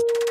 you